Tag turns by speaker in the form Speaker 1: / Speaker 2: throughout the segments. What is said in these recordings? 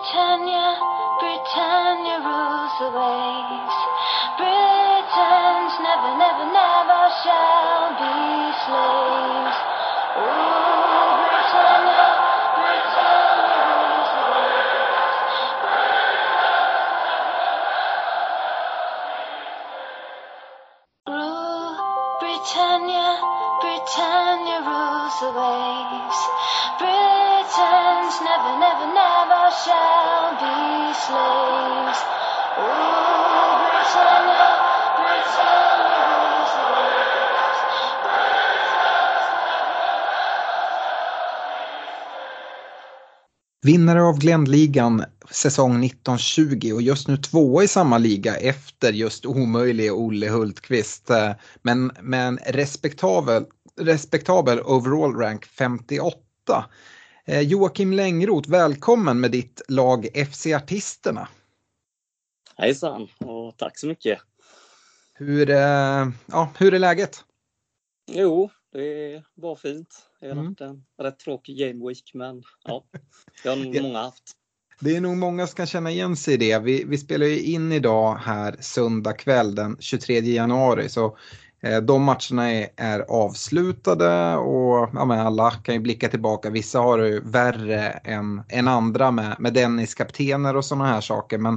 Speaker 1: Britannia, Britannia rules the waves. Britons never, never, never shall be slaves. Britannia, Britannia rules the waves. Britannia, Britannia rules the waves. Shall be slaves. Oh, Rule the.
Speaker 2: Vinnare av Gländligan säsong 1920 och just nu tvåa i samma liga efter just omöjlige Olle Hultqvist. Men, Men respektabel, respektabel overall rank 58. Eh, Joakim Längroth, välkommen med ditt lag FC Artisterna.
Speaker 3: Hejsan och tack så mycket.
Speaker 2: Hur, eh, ja, hur är läget?
Speaker 3: Jo, det var fint. Det har
Speaker 2: Mm.
Speaker 3: varit en rätt tråkig game week, men ja, det har nog många haft.
Speaker 2: Det är nog många som kan känna igen sig i det. Vi, vi spelar ju in idag här söndag kväll den 23 januari. Så Eh, de matcherna är, är avslutade och ja, men alla kan ju blicka tillbaka. Vissa har det ju värre än, än andra med, med Dennis-kaptener och sådana här saker. Men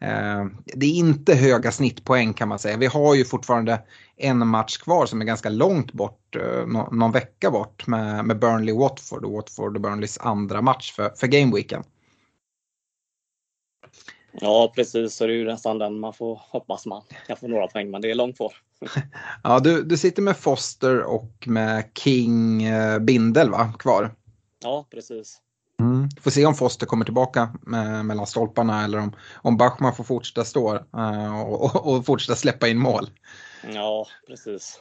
Speaker 2: eh, det är inte höga snittpoäng kan man säga. Vi har ju fortfarande en match kvar som är ganska långt bort, eh, någon vecka bort med, med Burnley-Watford och Watford och Burnleys andra match för, för gameweeken.
Speaker 3: Ja, precis. Så det är ju nästan den man får hoppas man kan få några poäng, men det är långt kvar.
Speaker 2: Ja, du, du sitter med Foster och med King eh, Bindel va, kvar.
Speaker 3: Ja, precis.
Speaker 2: Mm. Får se om Foster kommer tillbaka med, mellan stolparna eller om, om Bachmann får fortsätta stå eh, och, och, och fortsätta släppa in mål.
Speaker 3: Ja, precis.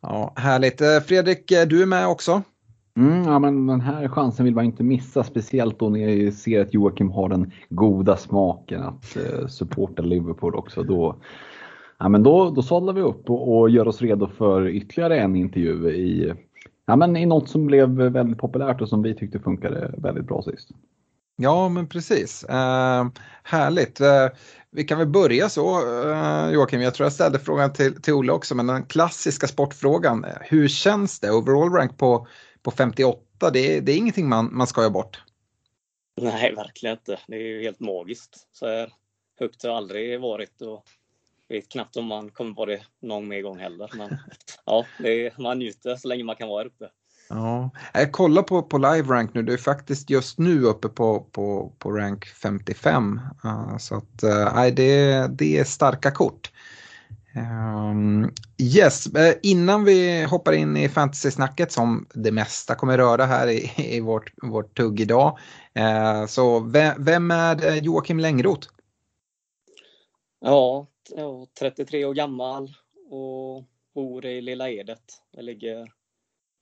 Speaker 2: Ja, härligt. Eh, Fredrik, eh, du är med också.
Speaker 4: Mm, ja, men den här chansen vill man inte missa, speciellt då när jag ser att Joakim har den goda smaken att eh, supporta Liverpool också. Då, ja, men då, då sadlar vi upp och, och gör oss redo för ytterligare en intervju i, ja, men i något som blev väldigt populärt och som vi tyckte funkade väldigt bra sist.
Speaker 2: Ja, men precis. Eh, härligt. Eh, vi kan väl börja så, eh, Joakim. Jag tror jag ställde frågan till, till Olle också, men den klassiska sportfrågan. Eh, hur känns det? Overall rank på, på 58, det, är- det är ingenting man, man ska göra bort.
Speaker 3: Nej, verkligen inte. Det är ju helt magiskt. Så här högt har jag aldrig varit och vet knappt om man kommer vara det någon mer gång heller. Men ja, det är, man njuter så länge man kan vara här uppe.
Speaker 2: Ja. Jag kollar på, på live rank nu, du är faktiskt just nu uppe på, på, på rank 55. Eh, så att, nej, det, det är starka kort. Ehm, yes, eh, innan vi hoppar in i fantasy-snacket som det mesta kommer röra här i, i vårt, vårt tugg idag. eh, så vem, vem är eh, Joakim Längroth?
Speaker 3: Ja, ja, 33 år gammal och bor i Lilla Edet. Det ligger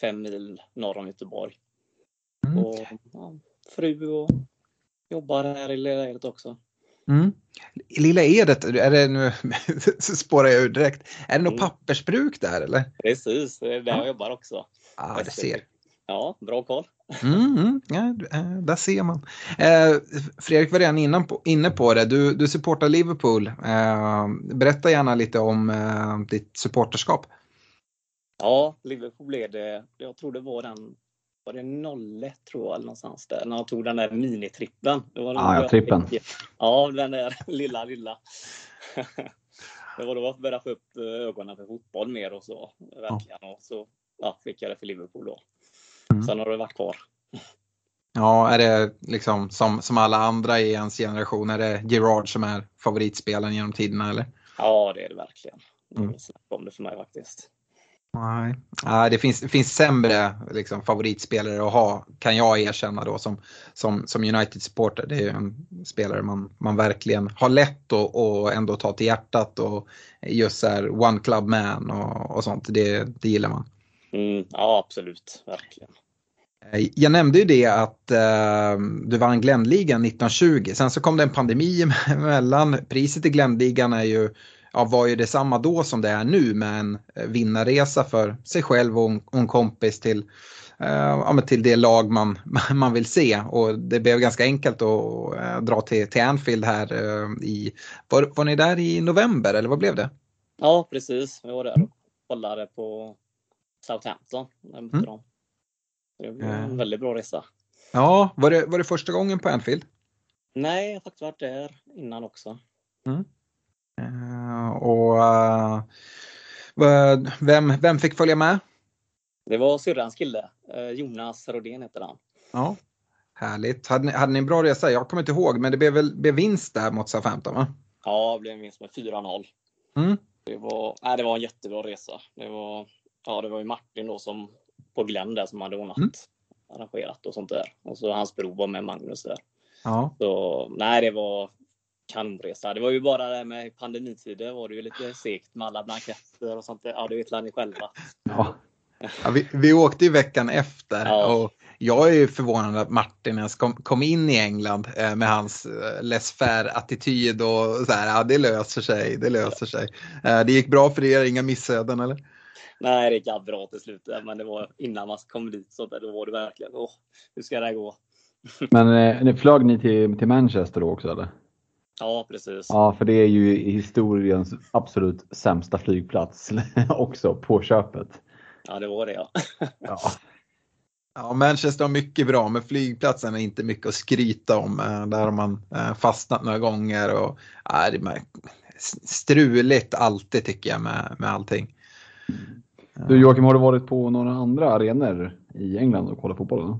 Speaker 3: fem mil norr om Göteborg.
Speaker 2: Mm.
Speaker 3: Och ja, fru och jobbar här i Lilla Edet också.
Speaker 2: Mm. Lilla Edet, är det nu spårar jag ur direkt. Är det något
Speaker 3: Mm.
Speaker 2: pappersbruk där eller?
Speaker 3: Precis, det är där jag jobbar också.
Speaker 2: Ja, det ser.
Speaker 3: Ja, bra koll.
Speaker 2: Mm, mm, ja, eh, där ser man. Eh, Fredrik var redan innan på, inne på det. Du, du supportar Liverpool. Eh, berätta gärna lite om eh, ditt supporterskap.
Speaker 3: Ja, Liverpool blev det. Jag tror det var den var det 01 tror jag eller någonstans där när jag tog den där minitrippen. Det var
Speaker 4: Ja, ja, trippen.
Speaker 3: Ja, den där lilla, lilla. Det var då jag började få upp eh, ögonen för fotboll mer och så. Verkligen. Och så ja, fick jag det för Liverpool då.
Speaker 2: Mm.
Speaker 3: Sen har det varit kvar.
Speaker 2: Ja, är det liksom som, som alla andra i ens generation, är det Gerard som är favoritspelaren genom tiderna eller?
Speaker 3: Ja, det är det verkligen. Det
Speaker 2: Mm.
Speaker 3: snack om det för mig faktiskt.
Speaker 2: Nej, Nej det, finns, det finns sämre liksom, favoritspelare att ha, kan jag erkänna då som, som, som United-supporter. Det är ju en spelare man, man verkligen har lätt att och ändå ta till hjärtat och just så här one club man och, och sånt, det, det gillar man.
Speaker 3: Mm, ja, absolut. Verkligen.
Speaker 2: Eh, Jag nämnde ju det att eh, du vann Glenligan 1920, sen så kom det en pandemi emellan. Priset i Glenligan är ju, ja, var ju detsamma då som det är nu med en eh, vinnarresa för sig själv och en, och en kompis till ja, till det lag man, man vill se. Och det blev ganska enkelt att dra till, till Anfield här i, var, var ni där i november eller vad blev det?
Speaker 3: Ja precis, vi var där och kollade på Southampton. Mm. Det var en väldigt bra resa.
Speaker 2: Ja, var det, var det första gången på Anfield?
Speaker 3: Nej, jag har faktiskt varit där innan också. Mm.
Speaker 2: Uh, och uh, vem, vem fick följa med?
Speaker 3: Det var syrrans kille. Uh, Jonas Rodén heter han.
Speaker 2: Ja, Härligt. Hade ni, hade ni en bra resa? Jag kommer inte ihåg, men det blev väl blev vinst där mot Southampton va?
Speaker 3: Ja, det blev en vinst med 4-0. Mm. Det, var, nej, det var en jättebra resa. Det var, ja, det var ju Martin då som på Glenn där som hade ordnat, mm. arrangerat och sånt där. Och så hans bror var med Magnus där. Ja. Så nej, det var kanonresa. Det var ju bara det med pandemitider var det ju lite segt med alla blanketter och sånt. Ja, det vet ni själva. Ja.
Speaker 2: Ja, vi, vi åkte ju veckan efter ja. och jag är ju förvånad att Martin ens kom, kom in i England eh, med hans eh, laissez attityd och så här, ja det löser sig, det löser sig. Eh, det gick bra för er, inga missöden eller?
Speaker 3: Nej, det gick bra till slut, men det var innan man kom dit så där, då var det verkligen, åh, hur ska det här gå?
Speaker 4: Men eh, flög ni till, till Manchester då också eller?
Speaker 3: Ja, precis.
Speaker 4: Ja, för det är ju historiens absolut sämsta flygplats också på köpet.
Speaker 3: Ja, det var det ja. ja.
Speaker 2: Ja, Manchester har mycket bra, men flygplatsen är inte mycket att skryta om. Eh, där har man eh, fastnat några gånger och ja, det är struligt alltid tycker jag med, med allting.
Speaker 4: Du Joakim, har du varit på några andra arenor i England och kollat fotboll?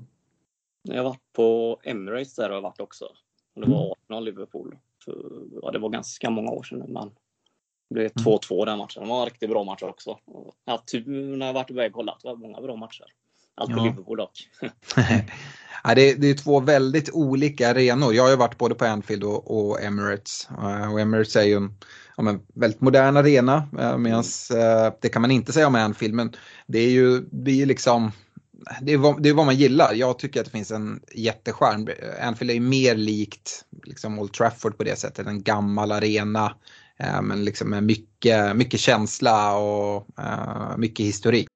Speaker 3: Jag har varit på Emirates där har jag varit också. Det var mm. Arsenal Liverpool. För, ja, det var ganska många år sedan men det blev 2-2 mm. den matchen. Det var en riktigt bra match också. Jag har tur när jag varit iväg och kollat. Det var många bra matcher. Allt ja. Liverpool dock.
Speaker 2: ja, det, är, det är två väldigt olika arenor. Jag har ju varit både på Anfield och, och Emirates. Uh, och Emirates är ju en ja, men, väldigt modern arena. Uh, medans, uh, det kan man inte säga om Anfield, men det är ju det är liksom det är, vad, det är vad man gillar. Jag tycker att det finns en jätteskärm. Anfield är ju mer likt liksom Old Trafford på det sättet. En gammal arena. Eh, men liksom med mycket, mycket känsla och eh, mycket historik.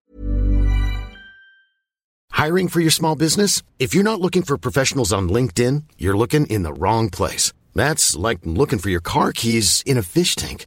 Speaker 5: Hiring for your small business? If you're not looking for professionals on LinkedIn, you're looking in the wrong place. That's like looking for your car keys in a fish tank.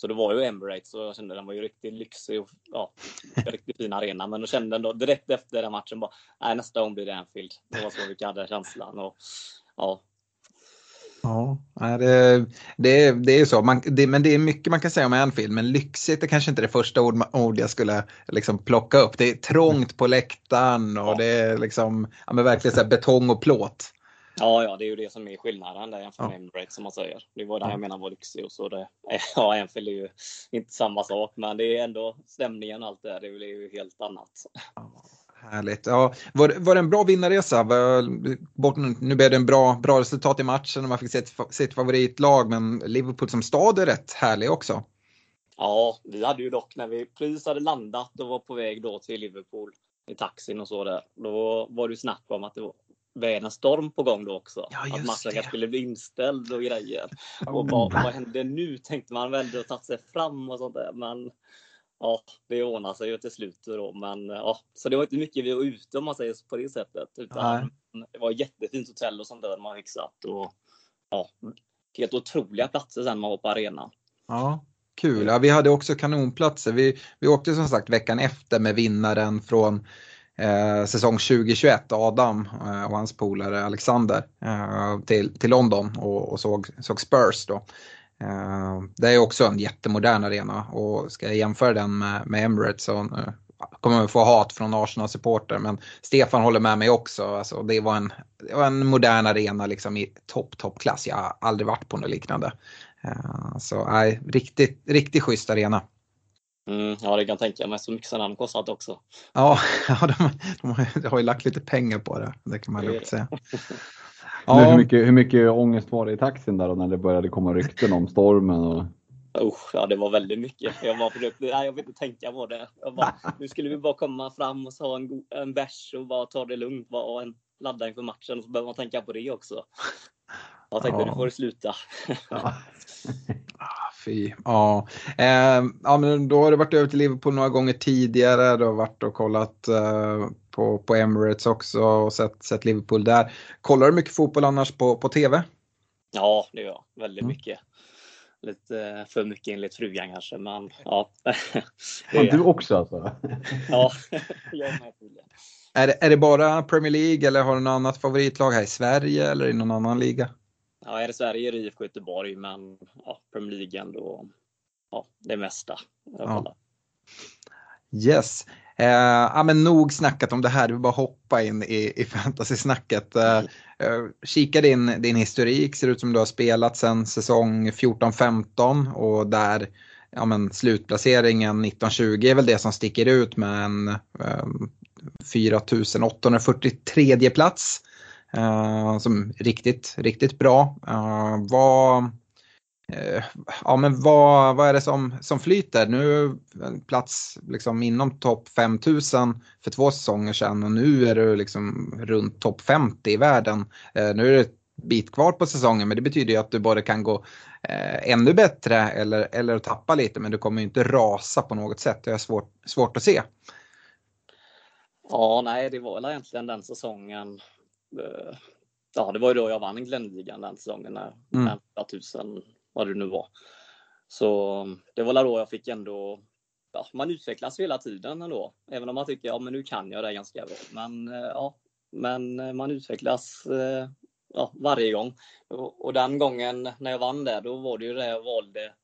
Speaker 3: Så det var ju Emirates och jag kände den var ju riktigt lyxig och ja, riktigt fin arena. Men då kände jag direkt efter den matchen bara, nej nästa gång blir det Anfield. Det var så mycket hade känslan och ja.
Speaker 2: Ja, det, det, det är så. Man, det, men det är mycket man kan säga om Anfield. Men lyxigt är kanske inte det första ord, ord jag skulle liksom plocka upp. Det är trångt på läktaren och ja. det är liksom, ja, men verkligen så betong och plåt.
Speaker 3: Ja, ja, det är ju det som är skillnaden där jämfört med. Emirates som man säger. Det var det ja. jag menar var lyxig och så. Det, ja, Enfield är ju inte samma sak, men det är ändå stämningen och allt det där. Det blir ju helt annat. Ja,
Speaker 2: härligt. Ja, var, var det en bra vinnarresa? Bort, nu blev det en bra, bra resultat i matchen och man fick se sitt favoritlag, men Liverpool som stad är rätt härlig också.
Speaker 3: Ja, vi hade ju dock när vi precis hade landat och var på väg då till Liverpool i taxin och så där. Då var det ju snack om att det världens storm på gång då också. Ja, att matchen det. skulle bli inställd och grejer. Oh. Och vad, vad händer nu tänkte man väl och tagit sig fram och sånt där. Men ja, det ordnade sig ju till slut då. Men ja, så det var inte mycket vi var ute om man säger på det sättet. Utan Nej. det var jättefint hotell och sånt där man fixat. Och ja, helt otroliga platser sen man var på arenan.
Speaker 2: Ja, kul. Ja, vi hade också kanonplatser. Vi, vi åkte som sagt veckan efter med vinnaren från eh, säsong 2021, Adam eh, och hans polare Alexander eh, till, till London och, och såg, såg Spurs då. Eh, det är också en jättemodern arena och ska jag jämföra den med, med Emirates så eh, kommer man få hat från Arsenal-supporter men Stefan håller med mig också. Alltså, det, var en, det var en modern arena liksom i topp, toppklass. Jag har aldrig varit på något liknande. Eh, så nej, riktigt, riktigt schysst arena.
Speaker 3: Mm, ja, det kan jag tänka mig. Så mycket som den kostat också.
Speaker 2: Ja, ja de, de, har, de har ju lagt lite pengar på det. Det kan man lugnt säga.
Speaker 4: Ja. hur, mycket, hur mycket ångest var det i taxin där då, när det började komma rykten om stormen? Och...
Speaker 3: Oh, ja, det var väldigt mycket. Jag var försökte, nej, jag vill inte tänka på det. Bara, nu skulle vi bara komma fram och ha en, en bärs och bara ta det lugnt bara, och en, ladda inför matchen och så behöver man tänka på det också. Jag tänkte, ja. nu får det sluta.
Speaker 2: Ja. Fy. Ja. Eh, ja, men då har du varit över till Liverpool några gånger tidigare. Du har varit och kollat eh, på, på Emirates också och sett, sett Liverpool där. Kollar du mycket fotboll annars på, på TV?
Speaker 3: Ja, det gör jag. Väldigt mm. mycket. Lite för mycket enligt frugan kanske, men ja.
Speaker 4: Fan, du också alltså?
Speaker 3: ja, jag med.
Speaker 2: Är det, är det bara Premier League eller har du något annat favoritlag här i Sverige eller i någon annan liga?
Speaker 3: Ja, är det Sverige är det IFK Göteborg, men ja, Premier League ändå ja, det mesta. Ja.
Speaker 2: Yes. Eh, ja, men nog snackat om det här, du vill bara hoppa in i, i fantasy-snacket. Eh, eh, kika din, din historik, ser ut som du har spelat sedan säsong 14-15 och där ja, men, slutplaceringen 1920 är väl det som sticker ut med en eh, 4843 plats. Uh, som riktigt, riktigt bra. Uh, vad, uh, ja, men vad, vad är det som, som flyter? Nu plats liksom inom topp 5000 för två säsonger sedan och nu är du liksom runt topp 50 i världen. nu är det ett bit kvar på säsongen men det betyder ju att du både kan gå ännu bättre eller, eller tappa lite men du kommer ju inte rasa på något sätt. Det är svårt, svårt att se.
Speaker 3: Ja, nej, det var väl egentligen den säsongen. Eh, ja, det var ju då jag vann Glenligan den säsongen när mm. 1000 vad det nu var. Så det var då jag fick ändå Ja, man utvecklas hela tiden ändå, även om man tycker ja, men nu kan jag det ganska bra. Men eh, ja, men man utvecklas eh, ja, varje gång. Och, och, den gången när jag vann där, då var det ju det jag valde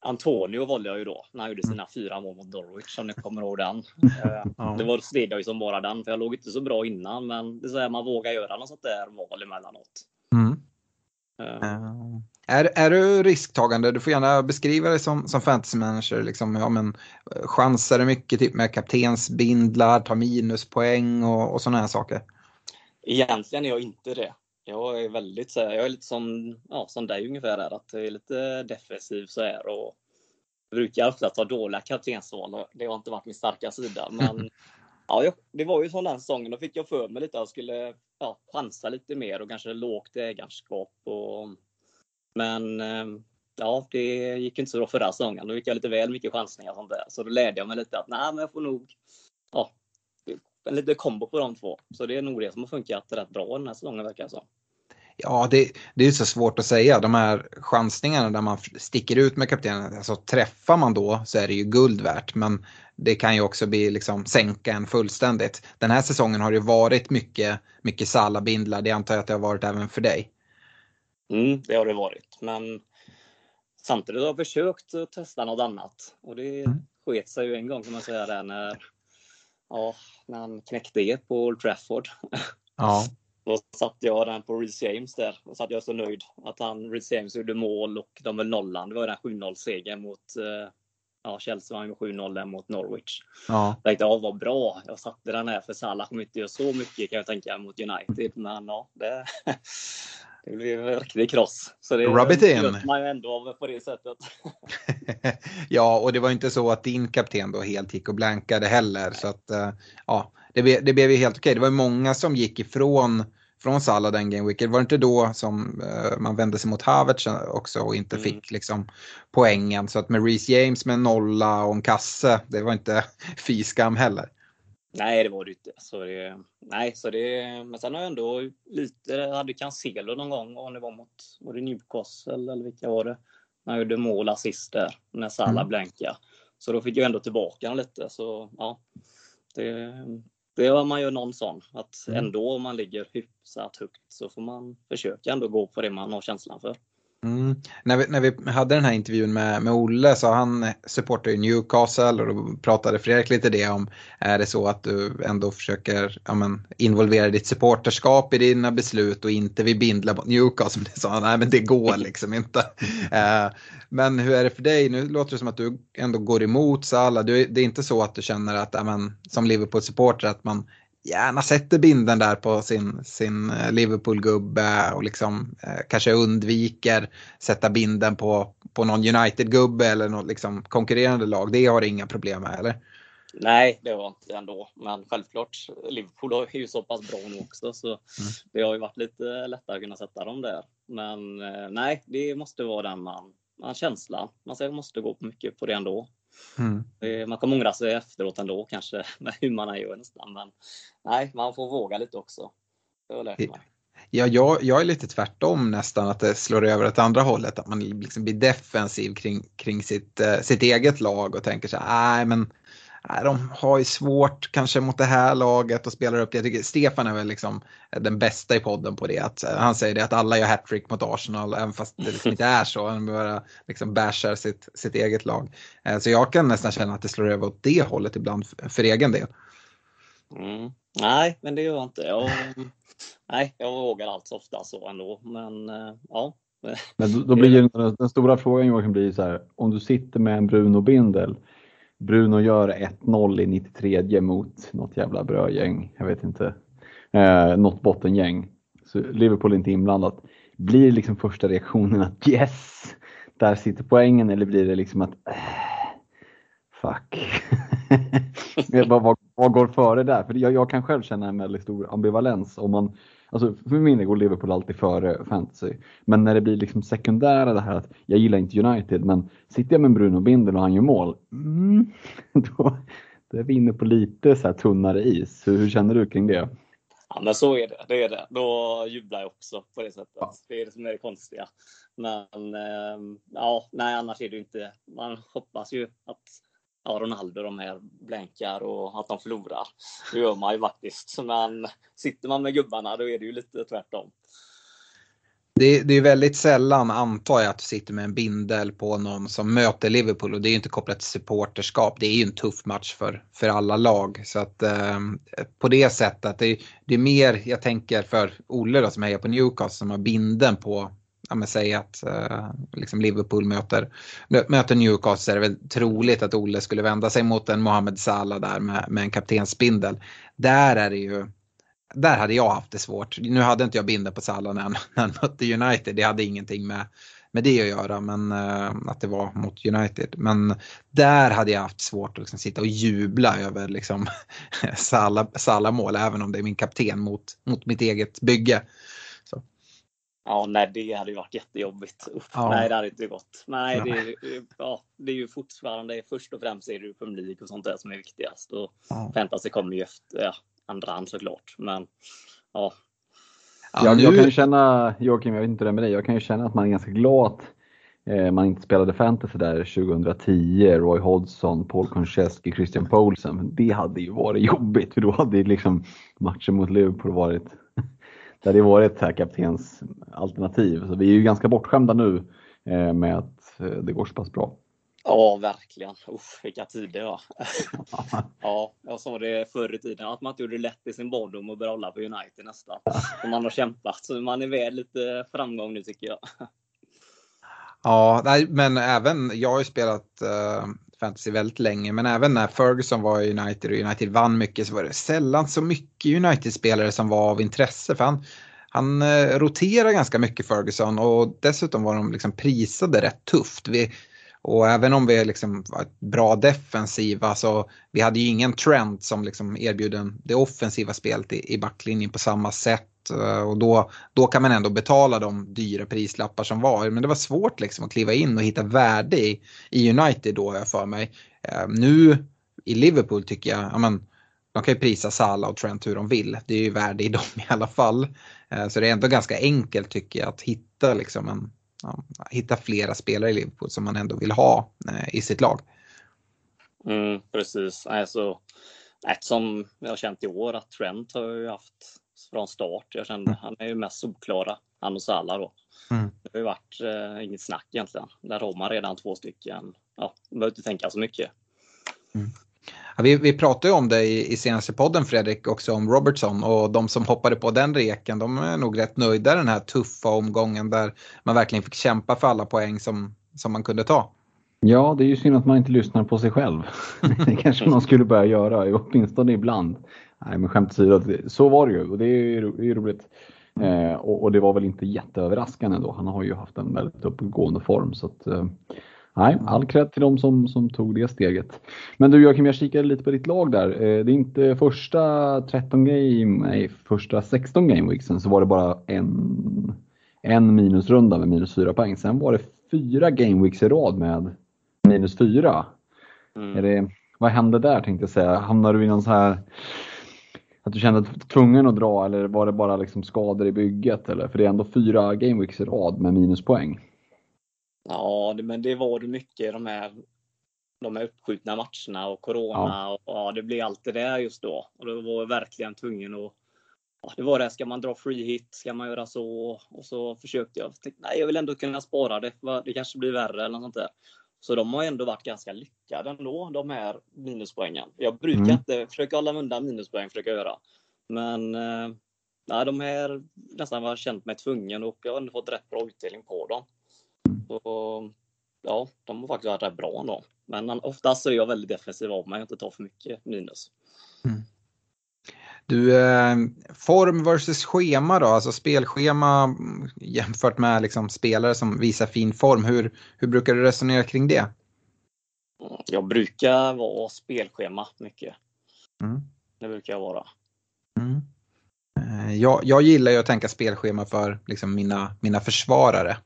Speaker 3: Antonio valde jag ju då när han gjorde sina mm. fyra mål mot Norwich, om ni kommer ihåg den. ja. Det var stred jag ju som bara den, för jag låg inte så bra innan, men det är så här, man vågar göra något sånt där val emellanåt. Mm.
Speaker 2: Uh. Är, är du risktagande? Du får gärna beskriva dig som, som fantasy manager. Liksom, ja, men, chansar du mycket typ med kaptensbindlar, tar minuspoäng och, och sådana här saker?
Speaker 3: Egentligen är jag inte det. Jag är väldigt så här, jag är lite som, ja, som dig ungefär är, att jag är lite defensiv så här och brukar ofta ta dåliga kaptensval. Det har inte varit min starka sida, men ja, det var ju sån den säsongen. Då fick jag för mig lite att jag skulle ja, chansa lite mer och kanske lågt ägarskap. Och, men ehm, ja, det gick inte så bra förra säsongen. Då gick jag lite väl mycket chansningar och sånt där. Så då lärde jag mig lite att nej, men jag får nog en liten kombo på de två. Så det är nog det som har funkat rätt bra den här säsongen verkar det som.
Speaker 2: Ja, det, det är så svårt att säga. De här chansningarna där man sticker ut med kaptenen, alltså träffar man då så är det ju guld värt. Men det kan ju också bli liksom sänka en fullständigt. Den här säsongen har det varit mycket, mycket Salabindlar. Det antar jag att det har varit även för dig.
Speaker 3: Mm, det har det varit. Men samtidigt har jag försökt att testa något annat. Och det mm. sket sig ju en gång kan man säga där när, ja, när han knäckte det på Old Trafford.
Speaker 2: Ja.
Speaker 3: Då satt jag den på Reece James där. Då satt jag så nöjd att han, Reece James gjorde mål och de väl nollan. Det var den 7-0 segern mot eh, ja, Chelsea vann med 7-0 mot Norwich. Ja. Jag tänkte, ja vad bra. Jag satte den här för Salah kommer inte göra så mycket kan jag tänka mot United. Men ja, det, det blev en riktig kross. Så det
Speaker 2: Rub it in.
Speaker 3: man ju ändå på det sättet.
Speaker 2: ja, och det var inte så att din kapten då helt gick och blankade heller. Så att, eh, ja, det, blev, det blev ju helt okej. Det var många som gick ifrån från Salah den game weeken. Var det inte då som uh, man vände sig mot Havertz också och inte mm. fick liksom poängen. Så att med Reece James med en nolla och en kasse, det var inte fy skam heller.
Speaker 3: Nej, det var det inte. Så det, nej, så det, men sen har jag ändå lite, jag hade Cancelo någon gång, om det var mot, var det Newcastle eller vilka var det? När jag gjorde mål assist där, när Salah mm. blänkade. Så då fick jag ändå tillbaka lite. Så ja, det, det är man gör någon sån. Att mm. ändå om man ligger hyfsat högt så får man försöka ändå gå på det man har känslan för.
Speaker 2: Mm. När, vi, när vi hade den här intervjun med, med Olle så han supportar ju Newcastle och då pratade Fredrik lite det om är det så att du ändå försöker ja, men, involvera ditt supporterskap i dina beslut och inte vill bindla mot Newcastle. Det sa han, nej men det går liksom inte. Eh, men hur är det för dig? Nu låter det som att du ändå går emot Salah. Du, det är inte så att du känner att ja, men, som Liverpool-supporter att man gärna sätter binden där på sin, sin eh, Liverpool-gubbe och liksom eh, kanske undviker sätta binden på, på någon United-gubbe eller något liksom konkurrerande lag. Det har inga problem med eller?
Speaker 3: Nej, det var inte ändå. Men självklart, Liverpool är ju så pass bra nu också så mm. det har ju varit lite lättare att kunna sätta dem där. Men eh, nej, det måste vara den man, man känslan. Man måste gå mycket på det ändå. Mm. Man kommer ångra sig efteråt ändå kanske med hur man gör nästan. Men nej, man får våga lite också. Det har lärt mig.
Speaker 2: Ja, jag, jag är lite tvärtom nästan att det slår över åt andra hållet. Att man liksom blir defensiv kring, kring sitt, eh, sitt eget lag och tänker så här, nej men de har ju svårt kanske mot det här laget och spelar upp det. Jag tycker Stefan är väl liksom den bästa i podden på det. Att, eh, han säger det att alla gör hattrick mot Arsenal även fast det liksom inte är så. Han bara liksom bashar sitt, sitt eget lag. Eh, så jag kan nästan känna att det slår över åt det hållet ibland för, för egen del.
Speaker 3: Mm. Nej, men det gör jag inte. Jag, nej, jag vågar allt så ofta så ändå. Men eh, ja.
Speaker 4: Men då, då blir den, den stora frågan Joakim blir så här, om du sitter med en Bruno Bindel Bruno gör 1-0 i 93 mot något jävla brödgäng. Jag vet inte. Eh, något bottengäng. Så Liverpool är inte inblandat. Blir liksom första reaktionen att yes, där sitter poängen eller blir det liksom att eh, fuck. vad, vad, vad, går före där? För jag, jag, kan själv känna en väldigt stor ambivalens om man Alltså för min del går Liverpool alltid före fantasy. Men när det blir liksom sekundära det här att jag gillar inte United men sitter jag med Bruno Bindel och han gör mål, mm, då, då är vi inne på lite så här tunnare is. Hur, hur känner du kring det?
Speaker 3: Ja men så är det, det är det. Då jublar jag också på det sättet. Ja. Det är det som är det konstiga. Men eh, ja, nej annars är det inte. Man hoppas ju att ja, Ronaldo de här blänkar och att de förlorar. Det gör man ju faktiskt. Men sitter man med gubbarna då är det ju lite tvärtom.
Speaker 2: Det, det är väldigt sällan antar jag att du sitter med en bindel på någon som möter Liverpool och det är ju inte kopplat till supporterskap. Det är ju en tuff match för, för alla lag. Så att eh, på det sättet, det, det är mer, jag tänker för Olle då som hejar på Newcastle som har binden på ja, men säg att eh, liksom Liverpool möter, möter Newcastle så är det väl troligt att Olle skulle vända sig mot en Mohamed Salah där med, med en kaptensbindel. Där är det ju där hade jag haft det svårt. Nu hade inte jag binden på Salah när han, när han mötte United. Det hade ingenting med, med det att göra, men uh, att det var mot United. Men där hade jag haft svårt att liksom sitta och jubla över liksom, Salah-mål, även om det är min kapten mot, mot mitt eget bygge.
Speaker 3: Ja, nej, det hade ju varit jättejobbigt. Uff, ja. Nej, det hade inte gått. Nej, det är, ja, det är ju fortfarande först och främst är det ju League och sånt där som är viktigast. Och ja. Fantasy kommer ju efter ja, andra hand såklart. Men ja.
Speaker 4: ja nu... Jag kan ju känna, Joakim, jag vet inte det med dig, jag kan ju känna att man är ganska glad att eh, man inte spelade fantasy där 2010, Roy Hodgson, Paul Konchesky, Christian Poulsen. Det hade ju varit jobbigt för då hade liksom matchen mot Liverpool varit det hade varit ett kaptens alternativ. Så vi är ju ganska bortskämda nu eh, med att eh, det går så pass bra.
Speaker 3: Ja, verkligen. Uff, vilka tider ja. ja, jag sa det förr i tiden, att man inte gjorde det lätt i sin barndom och började hålla på United nästan. Och man har kämpat, så man är väl lite framgång nu tycker jag.
Speaker 2: Ja, nej, men även, jag har ju spelat uh, fantasy väldigt länge, men även när Ferguson var i United och United vann mycket så var det sällan så mycket United-spelare som var av intresse. För han, han eh, roterar ganska mycket Ferguson och dessutom var de liksom prisade rätt tufft. Vi, och även om vi liksom var bra defensiva så vi hade ju ingen trend som liksom erbjuder det offensiva spelet i, i backlinjen på samma sätt. Eh, och då, då kan man ändå betala de dyra prislappar som var. Men det var svårt liksom att kliva in och hitta värde i, i United då har jag för mig. Eh, nu i Liverpool tycker jag, ja, men, de kan ju prisa Salah och Trent hur de vill. Det är ju värde i dem i alla fall. Eh, så det är ändå ganska enkelt tycker jag att hitta, liksom en, ja, hitta flera spelare i Liverpool som man ändå vill ha i sitt lag.
Speaker 3: Mm, precis. Alltså, ett som jag har känt i år att Trent har ju haft från start. Jag kände han är ju mest solklara han och Salah då.
Speaker 2: Mm.
Speaker 3: Det har ju varit eh, inget snack egentligen. Där har man redan två stycken. Ja, man behöver inte tänka så mycket.
Speaker 2: Ja, vi, vi pratade ju om det i, i senaste podden Fredrik också om Robertson och de som hoppade på den reken de är nog rätt nöjda den här tuffa omgången där man verkligen fick kämpa för alla poäng som, som man kunde ta.
Speaker 4: Ja, det är ju synd att man inte lyssnar på sig själv. det kanske man skulle börja göra, åtminstone ibland. Nej, men skämt åsido, så var det ju och det är ju det är roligt. Eh, och, och, det var väl inte jätteöverraskande då. Han har ju haft en väldigt uppgående form. Så att, eh, nej, all cred till de som, som tog det steget. Men du Joakim, jag kikade lite på ditt lag där. Eh, det är inte första 13 game, nej, första 16 gameweeksen så var det bara en, en minusrunda med minus 4 poäng. Sen var det fyra gameweeks i rad med minus 4. Mm. Är det, vad hände där tänkte jag säga? Hamnade du i någon så här att du kände dig tvungen att dra eller var det bara liksom skador i bygget? Eller? För det är ändå fyra gameweeks i rad med minuspoäng.
Speaker 3: Ja, det, men det var det mycket de här, de här uppskjutna matcherna och corona. Ja. Och, ja, det blev allt det där just då. Och då var jag verkligen tvungen att Ja, det var det, ska man dra free hit? Ska man göra så? Och så försökte jag. Tänkte, nej, jag vill ändå kunna spara det. Det kanske blir värre eller något sånt där. Så de har ändå varit ganska lyckade ändå, de här minuspoängen. Jag brukar mm. inte försöka hålla mig undan minuspoäng, försöka göra. Men eh, nej, de här nästan har känt mig tvungen och jag har ändå fått rätt bra utdelning på dem. Så, ja, de har faktiskt varit rätt bra ändå. Men oftast är jag väldigt defensiv av mig och inte tar för mycket minus. Mm.
Speaker 2: Du, eh, form versus schema då, alltså spelschema jämfört med liksom spelare som visar fin form. Hur, hur brukar du resonera kring det?
Speaker 3: Jag brukar vara spelschema mycket. Mm. Det brukar jag vara. Mm.
Speaker 2: Eh, jag, jag gillar ju att tänka spelschema för liksom mina, mina försvarare.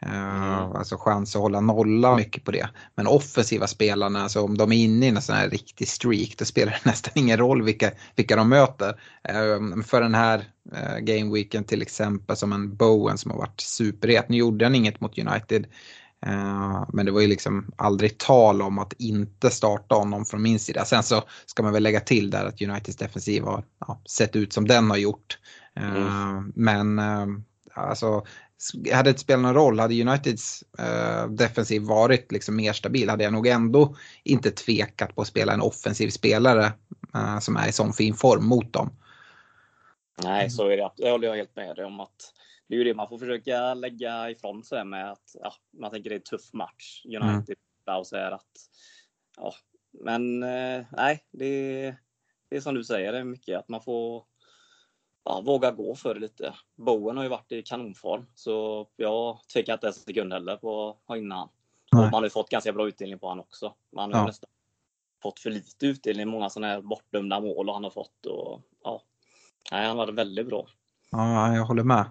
Speaker 2: Mm. Alltså chans att hålla nolla mycket på det. Men offensiva spelarna, alltså om de är inne i en sån här riktig streak, då spelar det nästan ingen roll vilka, vilka de möter. Ehm, för den här eh, gameweeken till exempel som en Bowen som har varit superhet. Nu gjorde han inget mot United. Men det var ju liksom aldrig tal om att inte starta honom från min sida. Sen så ska man väl lägga till där att Uniteds defensiv har ja, sett ut som den har gjort. Mm. Men alltså hade det spelat någon roll, hade Uniteds eh, defensiv varit liksom mer stabil hade jag nog ändå inte tvekat på att spela en offensiv spelare eh, som är i sån fin form mot dem.
Speaker 3: Nej, så är det. Det håller jag helt med dig om att det är ju det man får försöka lägga ifrån sig med att ja, man tänker det är en tuff match. United mm. och så att ja, men eh, nej, det, det är som du säger, det är mycket att man får ja, våga gå för det lite. Bowen har ju varit i kanonform så jag tvekar inte en sekund heller på att ha in han. Och man har ju fått ganska bra utdelning på honom också. Man har ja. nästan fått för lite utdelning, många sådana här bortdömda mål och han har fått. Och, ja, Nej, han var väldigt bra.
Speaker 2: Ja, jag håller med.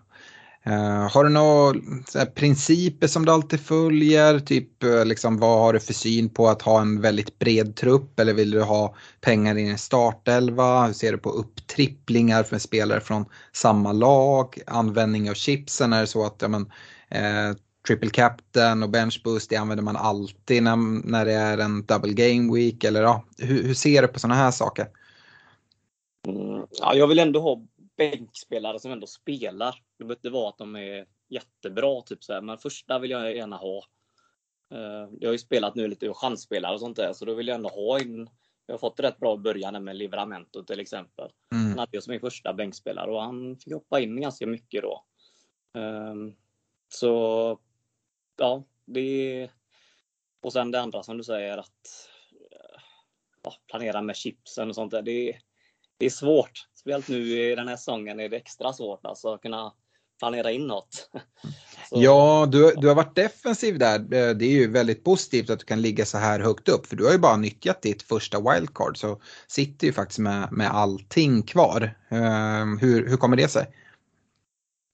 Speaker 2: Uh, har du några principer som du alltid följer? Typ uh, liksom, vad har du för syn på att ha en väldigt bred trupp eller vill du ha pengar i en startelva? Hur ser du på upptripplingar för spelare från samma lag? Användning av chipsen, är det så att ja, men, uh, triple captain och bench boost det använder man alltid när, när det är en double game week? Eller, ja, hur, hur ser du på sådana här saker?
Speaker 3: Mm, ja, jag vill ändå ha bänkspelare som ändå spelar. Det behöver inte vara att de är jättebra, typ så här. men första vill jag gärna ha. Eh, jag har ju spelat nu lite chansspelare och sånt där, så då vill jag ändå ha in jag har fått rätt bra början med Livramento till exempel. Mm. Han hade jag som min första bänkspelare och han fick hoppa in ganska mycket då. Um, så ja, det Och sen det andra som du säger att ja, planera med chipsen och sånt där. Det, det är svårt. Speciellt nu i den här säsongen är det extra svårt alltså att kunna planera in något.
Speaker 2: Så. Ja, du, du har varit defensiv där. Eh, det är ju väldigt positivt att du kan ligga så här högt upp för du har ju bara nyttjat ditt första wildcard så sitter ju faktiskt med, med allting kvar. Um, hur, hur kommer det sig?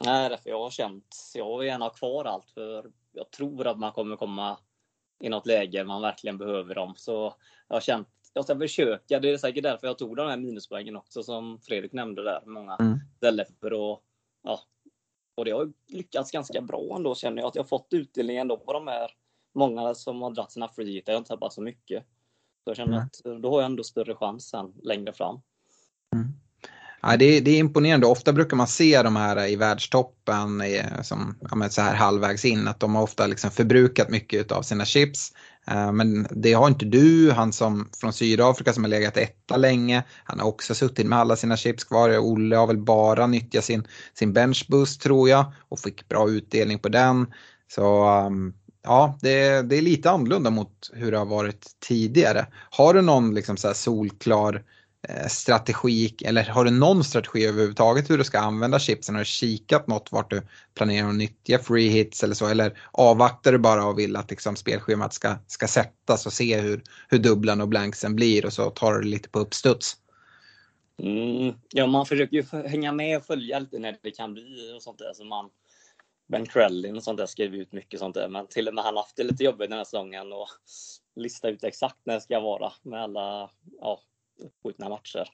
Speaker 3: Nej, därför jag har känt, jag vill gärna ha kvar allt för jag tror att man kommer komma i något läge man verkligen behöver dem. Så jag har känt jag ska försöka. Det är säkert därför jag tog de här minuspoängen också som Fredrik nämnde där. Många mm. istället för att ja, och det har lyckats ganska bra ändå känner jag. Att jag har fått utdelning ändå på de här många som har dragit sina free hit. Jag har inte tappat så mycket. Så jag känner mm. att då har jag ändå större chans sen längre fram.
Speaker 2: Mm. Ja, det, det, är imponerande. Ofta brukar man se de här i världstoppen som ja, så här halvvägs in att de har ofta liksom förbrukat mycket av sina chips. Eh, men det har inte du, han som från Sydafrika som har legat etta länge. Han har också suttit med alla sina chips kvar. Olle har väl bara nyttjat sin, sin benchboost tror jag och fick bra utdelning på den. Så ehm, ja, det, det är lite annorlunda mot hur det har varit tidigare. Har du någon liksom så solklar Eh, Eh, strategi eller har du någon strategi överhuvudtaget hur du ska använda chipsen? Har du kikat något vart du planerar att nyttja free hits eller så? Eller avvaktar du bara och vill att liksom spelschemat ska, ska sättas och se hur, hur dubblan och blanksen blir och så tar du det lite på uppstuds?
Speaker 3: Mm, ja, man försöker ju hänga med och följa lite när det kan bli och sånt där. Så man, ben Krellin och sånt där skriver ut mycket sånt där. Men till och med han har haft det lite jobbigt den här säsongen och lista ut exakt när det ska vara med alla ja, uppskjutna matcher.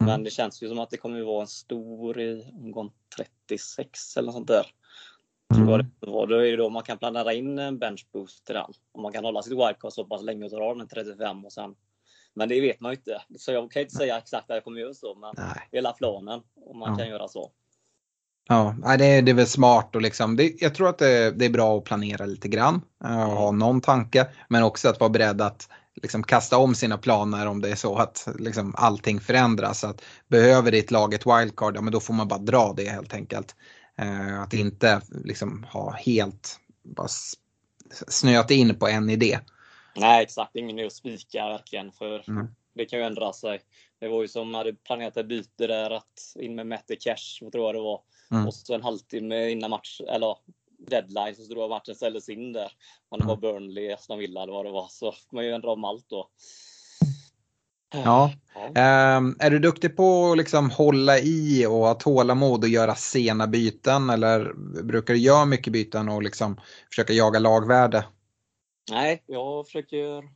Speaker 3: Mm. Men det känns ju som att det kommer att vara en stor i omgång 36 eller något sånt där. Mm. Tror det var. Då är det då man kan planera in en bench boost till den. Om man kan hålla sitt wildcard så pass länge och dra den 35 och sen men det vet man ju inte. Så jag kan inte säga exakt att jag kommer göra så. Men Nej. hela planen om man ja. kan göra så.
Speaker 2: Ja, det är, det är väl smart och liksom, det, jag tror att det, det, är bra att planera lite grann och mm. ha någon tanke. Men också att vara beredd att liksom kasta om sina planer om det är så att liksom allting förändras. Att behöver ditt lag ett wildcard, ja men då får man bara dra det helt enkelt. Eh, att inte liksom ha helt bara snöat in på en idé.
Speaker 3: Nej exakt, ingen är att spika verkligen för mm. det kan ju ändra sig. Det var ju som man hade planerat ett byte där att in med Mette Cash, vad tror jag det var. Mm. Och så en halvtimme innan match, eller deadline så tror jag matchen ställdes in där. Om det var. Burnley, Aston Villa eller vad det var så får man ju ändra om allt då.
Speaker 2: Ja. Um, är du duktig på att liksom hålla i och ha tålamod och göra sena byten eller brukar du göra mycket byten och liksom försöka jaga lagvärde?
Speaker 3: Nej, jag försöker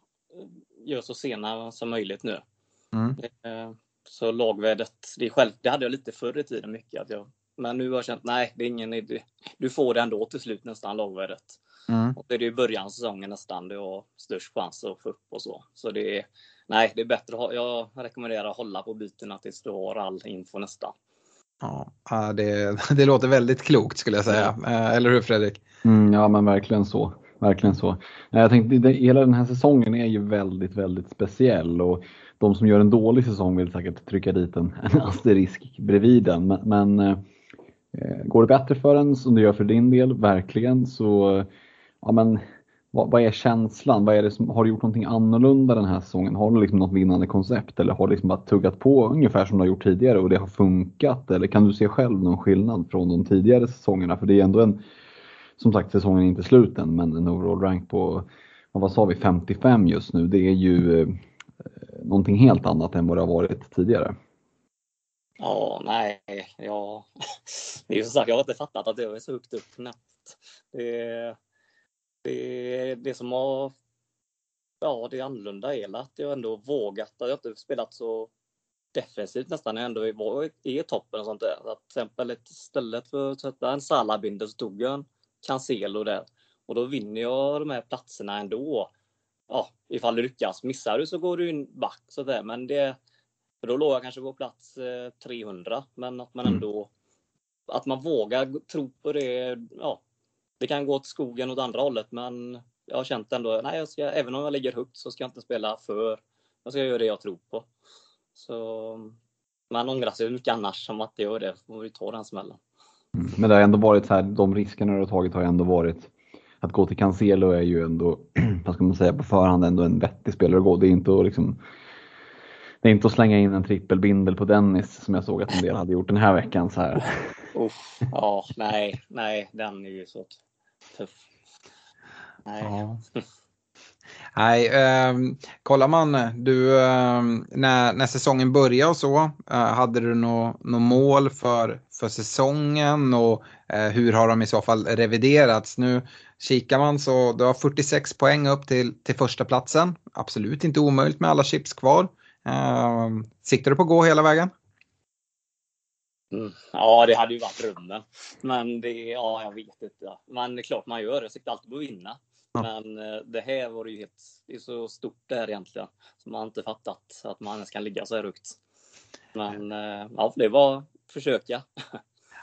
Speaker 3: göra så sena som möjligt nu. Mm. Så lagvärdet, det, är själv, det hade jag lite förr i tiden mycket. Att jag men nu har jag känt, nej, det är ingen idé. Du får det ändå till slut nästan lagvärdet. Mm. Och det är det i början av säsongen nästan du har störst chans att få upp och så. Så det är, nej, det är bättre. Jag rekommenderar att hålla på bytena tills du har all info nästan.
Speaker 2: Ja, det, det låter väldigt klokt skulle jag säga. Mm. Eller hur Fredrik?
Speaker 4: Mm, ja, men verkligen så. Verkligen så. Jag tänkte, det, hela den här säsongen är ju väldigt, väldigt speciell och de som gör en dålig säsong vill säkert trycka dit en, en asterisk bredvid den. Men, men eh, Eh, Eh, går det bättre för en som det gör för din del, verkligen, så ja, men, vad, vad, är känslan? Vad är det som, har du gjort någonting annorlunda den här säsongen? Har du liksom något vinnande koncept eller har du liksom bara tuggat på ungefär som du har gjort tidigare och det har funkat? Eller kan du se själv någon skillnad från de tidigare säsongerna? För det är ändå en, som sagt säsongen är inte slut än, men en overall rank på, vad sa vi, 55 just nu. Det är ju eh, någonting helt annat än vad det har varit tidigare.
Speaker 3: Ja, nej, ja. Det är ju som sagt, jag har inte fattat att det är så högt upp knappt. Det, det, det som har, ja, det annorlunda är att jag ändå vågat, jag har inte spelat så defensivt nästan, jag ändå var i toppen och sånt där. Så att till exempel istället för att sätta en Salabinder, så tog jag en Cancelo där. Och då vinner jag de här platserna ändå. Ja, ifall du lyckas. Missar du så går du in back så där. Men det, för då låg jag kanske på plats 300, eh, men att man mm. ändå mm. att man vågar tro på det. Ja, det kan gå åt skogen åt andra hållet, men jag har känt ändå, nej, jag ska, även om jag ligger högt så ska jag inte spela för. Jag ska göra det jag tror på. Så man ångrar sig mycket annars som att det gör det. Får vi ta den smällen.
Speaker 4: Mm. Men det har ändå varit så här, de riskerna du har tagit har ändå varit att gå till Cancelo är ju ändå, vad ska man säga, på förhand ändå en vettig spelare att gå. Det är inte att liksom det är inte att slänga in en trippelbindel på Dennis som jag såg att en del hade gjort den här veckan. Så här.
Speaker 3: Uff, ja, nej, nej, den är ju så tuff. Nej. Ja.
Speaker 2: Nej, eh, kollar man, du, eh, när, när säsongen började och så, eh, hade du något nå mål för, för säsongen och eh, hur har de i så fall reviderats? Nu kikar man så du har 46 poäng upp till, till första platsen. Absolut inte omöjligt med alla chips kvar. Uh, siktar du på att gå hela vägen?
Speaker 3: Mm. Ja, det hade ju varit drömmen. Men det, ja, jag vet inte. Men det är klart man gör det. Jag siktar alltid på att vinna. Ja. Men eh, det här var ju helt, det är så stort det här egentligen. Så man har inte fattat att man ens kan ligga så här högt. Men eh, ja, det var försöka.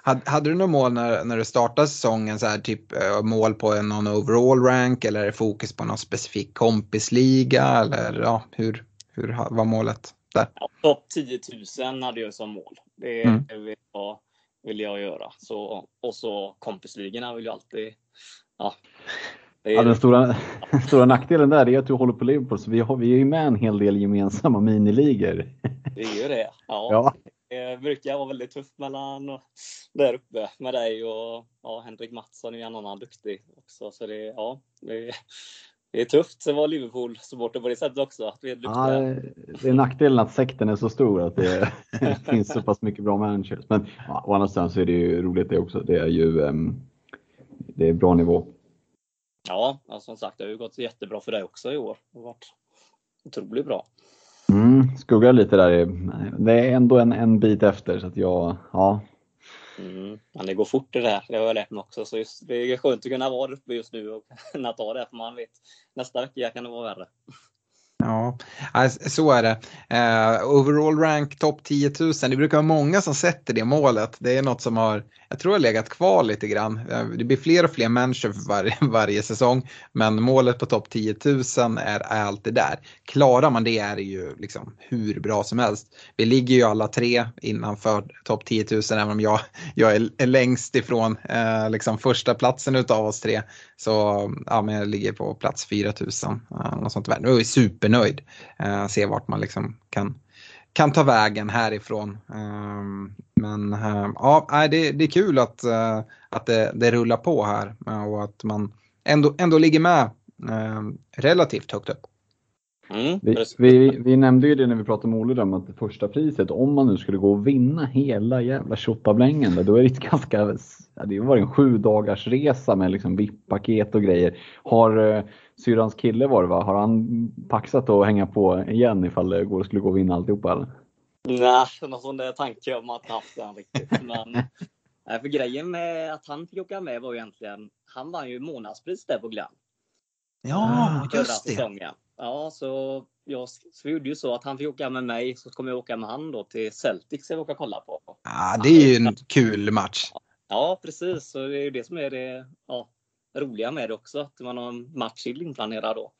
Speaker 2: Hade, hade du något mål när, när du startade säsongen, så här, typ eh, mål på någon overall rank eller fokus på någon specifik kompisliga eller ja, hur, hur var målet där?
Speaker 3: Ja, Topp 10 000 hade jag som mål. Det
Speaker 2: Mm.
Speaker 3: vill, jag, vill jag göra. Så, och så kompisligorna vill jag alltid... Ja, det är,
Speaker 4: Ja, den stora, stora nackdelen där är att du håller på Liverpool så vi, har, vi är ju med en hel del gemensamma miniligor.
Speaker 3: det är ju det. Ja,
Speaker 4: Ja.
Speaker 3: Det brukar vara väldigt tufft mellan där uppe med dig och ja, Henrik Mattsson är ju en annan duktig också. Så det, ja, det, det är tufft att vara Liverpool-supporter på det sättet också. Att vi
Speaker 4: Ja, det är nackdelen att sekten är så stor att det finns så pass mycket bra managers. Men ja, å andra sidan så är det ju roligt det också. Det är ju ehm, det är bra nivå.
Speaker 3: Ja, ja, som sagt, det har ju gått jättebra för dig också i år. Det har varit otroligt bra.
Speaker 4: Mm, skuggar lite där. Det är ändå en, en bit efter så att jag, ja.
Speaker 3: Mm. Men det går fort det där, det har jag lärt mig också. Så just, det är skönt att kunna vara uppe just nu och kunna ta det, för man vet nästa vecka kan det vara värre.
Speaker 2: Ja, så är det. Uh, overall rank topp 10 000, det brukar vara många som sätter det målet. Det är något som har, jag tror har legat kvar lite grann. Eh, det blir fler och fler människor för varje, varje säsong, men målet på topp 10 000 är, är alltid där. Klarar man det är det ju liksom hur bra som helst. Vi ligger ju alla tre innanför topp 10 000, även om jag, jag är, längst ifrån uh, liksom första platsen utav oss tre. Så ja, men jag ligger på plats 4000. Eh, något sånt där. Nu är jag supernöjd. Uh, se vart man liksom kan, kan ta vägen härifrån. Ehm, men eh, ja, det, det är kul att, att det, det rullar på här och att man ändå, ändå ligger med relativt högt upp.
Speaker 3: Mm,
Speaker 4: Vi, vi, vi nämnde ju det när vi pratade med Olle om att det första priset, om man nu skulle gå och vinna hela jävla tjottablängen, då är det ganska, ja, det var en sju dagars resa med liksom VIP-paket och grejer. Har uh, syrrans kille var det va, har han paxat att hänga på igen ifall det går, skulle gå och vinna alltihopa eller?
Speaker 3: Nej, någon sån där tanke har man inte haft än riktigt. Men, nej, för grejen med att han fick åka med var ju egentligen, han vann ju månadspris där på Glenn.
Speaker 2: Ja, just det.
Speaker 3: säsongen. Ja, så, jag, gjorde ju så att han fick åka med mig, så kommer jag åka med han då till Celtic ska vi åka kolla på.
Speaker 2: Ja, det är ju en kul match.
Speaker 3: Ja, precis. Så det är ju det som är det ja, roliga med det också, att man har en match till inplanerad då.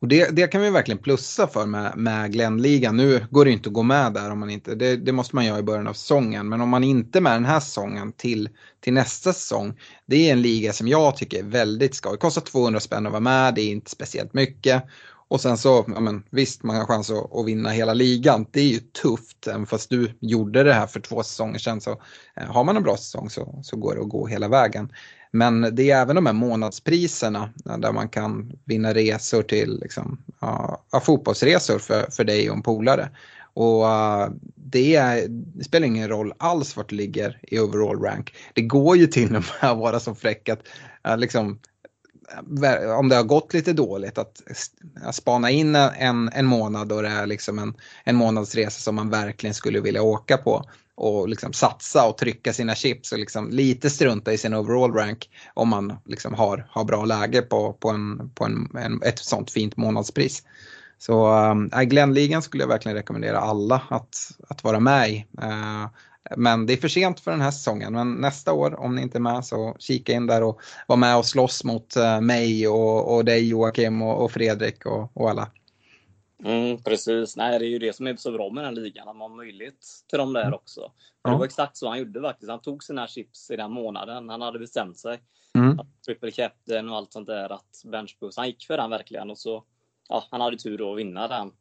Speaker 2: Och det, det kan vi verkligen plussa för med, med Glenligan. Nu går det inte att gå med där om man inte, det, det måste man göra i början av säsongen. Men om man inte är med den här säsongen till, till nästa säsong. Det är en liga som jag tycker är väldigt skoj. Det kostar 200 spänn att vara med, det är inte speciellt mycket. Och sen så, ja men, visst man har chans att, att vinna hela ligan. Det är ju tufft, även fast du gjorde det här för två säsonger sedan. Så eh, har man en bra säsong så, så går det att gå hela vägen. Men det är även de här månadspriserna där man kan vinna resor till liksom, ja, fotbollsresor för, för dig och en polare. Och uh, det, är, det spelar ingen roll alls vart du ligger i overall rank. Det går ju till och med att vara så fräck att uh, liksom, äh, om det har gått lite dåligt att spana in en, en månad och det är liksom en, en månadsresa som man verkligen skulle vilja åka på och liksom satsa och trycka sina chips och liksom lite strunta i sin overall rank om man liksom har, har bra läge på, på, en, på en, en, ett sånt fint månadspris. Så ehm, äh, Glenligan skulle jag verkligen rekommendera alla att, att vara med i. Äh, men det är för sent för den här säsongen. Men nästa år, om ni inte är med, så kika in där och var med och slåss mot äh, mig och, och dig Joakim och, och Fredrik och, och alla.
Speaker 3: Mm, precis. Nej, det är ju det som är så bra med den ligan, att man har möjlighet till dem där också. Ja. Det var exakt så han gjorde faktiskt. Han tog sina chips i den månaden. Han hade bestämt sig.
Speaker 2: Mm.
Speaker 3: Att triple captain och allt sånt där, att benchboost. Han gick för den verkligen och så, ja, han hade tur att vinna den.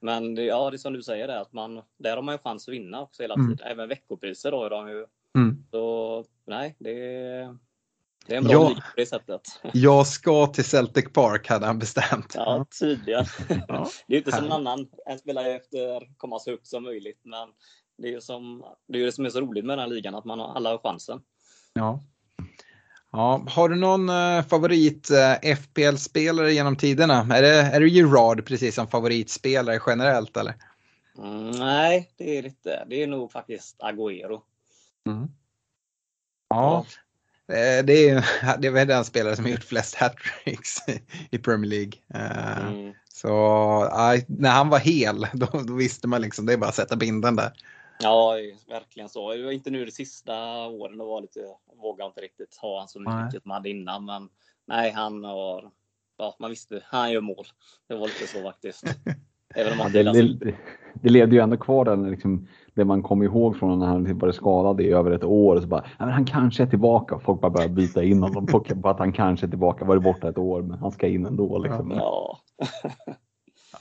Speaker 3: Men det, ja, det är som du säger, där, att man, där har man ju chans att vinna också hela tiden. Mm. Även veckopriser då är de ju.
Speaker 2: Mm.
Speaker 3: Så nej, det det är en bra
Speaker 2: Ja.
Speaker 3: liga på det sättet.
Speaker 2: Jag ska till Celtic Park hade han bestämt.
Speaker 3: Ja, tydligen.
Speaker 2: Ja.
Speaker 3: Det är inte som någon annan. En spelar ju efter komma så högt som möjligt. Men det är ju som, det, är det som är så roligt med den här ligan, att man har, alla chansen.
Speaker 2: Ja. Ja, har du någon eh, favorit eh, FPL-spelare genom tiderna? Är det, är det Gerard precis som favoritspelare generellt eller?
Speaker 3: Mm, nej, det är inte. Det är nog faktiskt Agüero.
Speaker 2: Mm. Ja, det är, det är den spelare som har gjort flest hattricks i Premier League. Eh, mm. Så när han var hel, då, då, visste man liksom, det är bara att sätta binden där.
Speaker 3: Ja, verkligen så. Det var inte nu de sista åren, då var lite, vågade inte riktigt ha han så mycket som han hade innan. Men nej, han har, ja, man visste, han gör mål. Det var lite så faktiskt.
Speaker 4: Även om han ja, det, det, det levde ju ändå kvar den liksom, det man kommer ihåg från när han var skadad i över ett år. Så bara, han kanske är tillbaka. Folk bara börjar byta in honom på att han kanske är tillbaka. Varit borta ett år, men han ska in ändå. Liksom.
Speaker 3: Ja.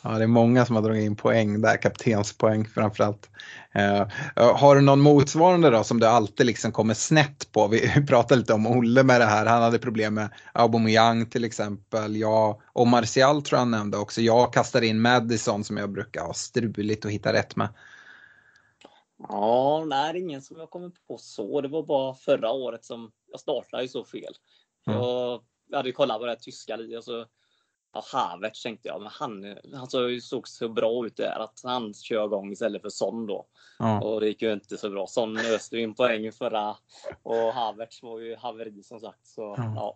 Speaker 2: ja, det är många som har dragit in poäng där, kaptenspoäng framförallt. Uh, har du någon motsvarande då som du alltid liksom kommer snett på? Vi pratade lite om Olle med det här. Han hade problem med Aubameyang till exempel. Jag, och Martial tror jag han nämnde också. Jag kastar in Madison som jag brukar ha struligt att hitta rätt med.
Speaker 3: Ja, nej, ingen som jag kommer på så. Det var bara förra året som jag startade ju så fel. Mm. Jag, jag hade kollat på det här tyska ligan så ja, Havertz tänkte jag, men han, han såg så bra ut där att han kör igång istället för Son då. Mm. Och det gick ju inte så bra. Son öste in poäng förra och Havertz var ju haveri som sagt. Så, mm. ja.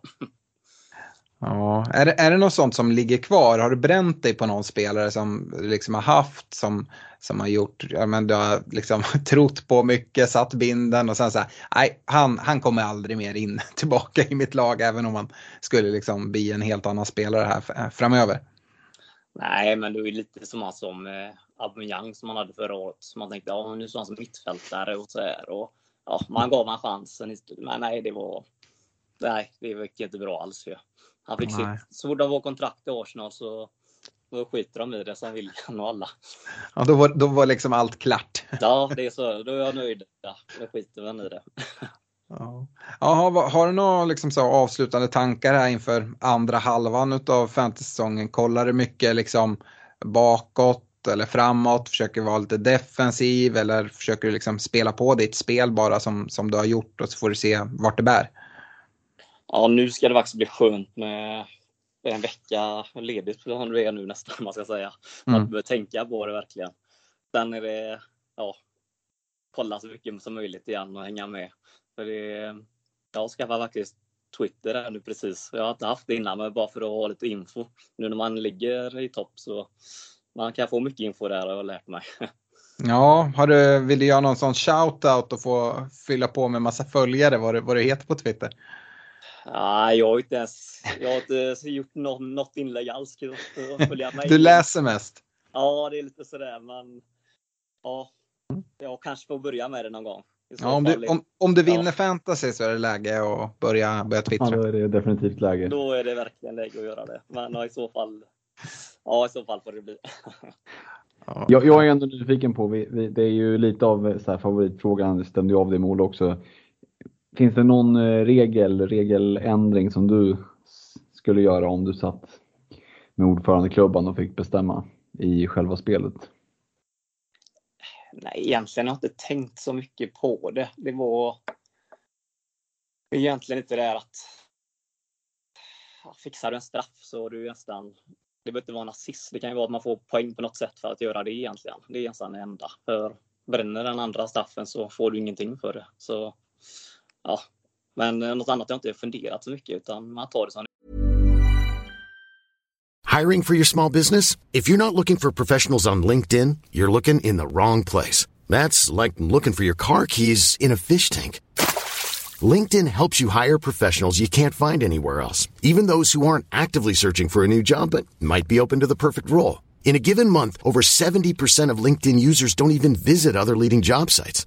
Speaker 2: Ja, är det, är det något sånt som ligger kvar? Har du bränt dig på någon spelare som du liksom har haft som, som har gjort, ja men du har liksom trott på mycket, satt binden och sen så här, nej han, han kommer aldrig mer in tillbaka i mitt lag även om han skulle liksom bli en helt annan spelare här framöver.
Speaker 3: Nej, men det är lite som han som eh, Aubameyang som han hade förra året. Man tänkte, ja nu står han som mittfältare och så här. Och, ja, man gav han chansen. Men nej, det var, nej, det gick inte bra alls. För. Han fick Nej. sitt, så fort han var kontrakt i Arsenal så då skiter de i det, sen William och alla.
Speaker 2: Ja, då var, då var liksom allt klart.
Speaker 3: Ja, det är så. Då är jag nöjd. Ja, då skiter man i det.
Speaker 2: Ja. Ja, har, har du några liksom så avslutande tankar här inför andra halvan av fantasy-säsongen? Kollar du mycket liksom bakåt eller framåt? Försöker vara lite defensiv eller försöker du liksom spela på ditt spel bara som, som du har gjort och så får du se vart det bär?
Speaker 3: Ja, nu ska det faktiskt bli skönt med en vecka ledigt som det är nu nästan, man ska säga. Mm. behöver tänka på det verkligen. Sen är det, ja, kolla så mycket som möjligt igen och hänga med. För det, jag skaffade faktiskt Twitter här nu precis. Jag har inte haft det innan, men bara för att ha lite info. Nu när man ligger i topp så man kan få mycket info där har jag lärt mig.
Speaker 2: Ja, har du, vill du göra någon sån shout-out och få fylla på med massa följare vad du, vad du heter på Twitter?
Speaker 3: Nej, jag har inte ens jag har inte gjort något, inlägg alls.
Speaker 2: Du läser mest?
Speaker 3: Ja, det är lite sådär, men ja, jag kanske får börja med det någon gång.
Speaker 2: Ja, om, du, om, om du vinner ja. fantasy så är det läge att börja, börja twittra.
Speaker 4: Ja, då är det definitivt läge.
Speaker 3: Då är det verkligen läge att göra det. Men ja, i så fall, ja, i så fall får det bli.
Speaker 4: Jag, jag, är ändå nyfiken på, vi, vi, det är ju lite av så här, favoritfrågan, stämde ju av det mål också. Finns det någon eh, regel, regeländring som du skulle göra om du satt med ordförandeklubban och fick bestämma i själva spelet?
Speaker 3: Nej, egentligen har jag inte tänkt så mycket på det. Det var egentligen inte det här att fixar du en straff så är du nästan det behöver inte vara en assist. Det kan ju vara att man får poäng på något sätt för att göra det egentligen. Det är nästan det enda. För bränner den andra straffen så får du ingenting för det. Så ja, men eh, något annat har jag inte funderat så mycket utan man tar det som
Speaker 5: Hiring for your small business? If you're not looking for professionals on LinkedIn, you're looking in the wrong place. That's like looking for your car keys in a fish tank. LinkedIn helps you hire professionals you can't find anywhere else, even those who aren't actively searching for a new job but might be open to the perfect role. In a given month, over 70% of LinkedIn users don't even visit other leading job sites.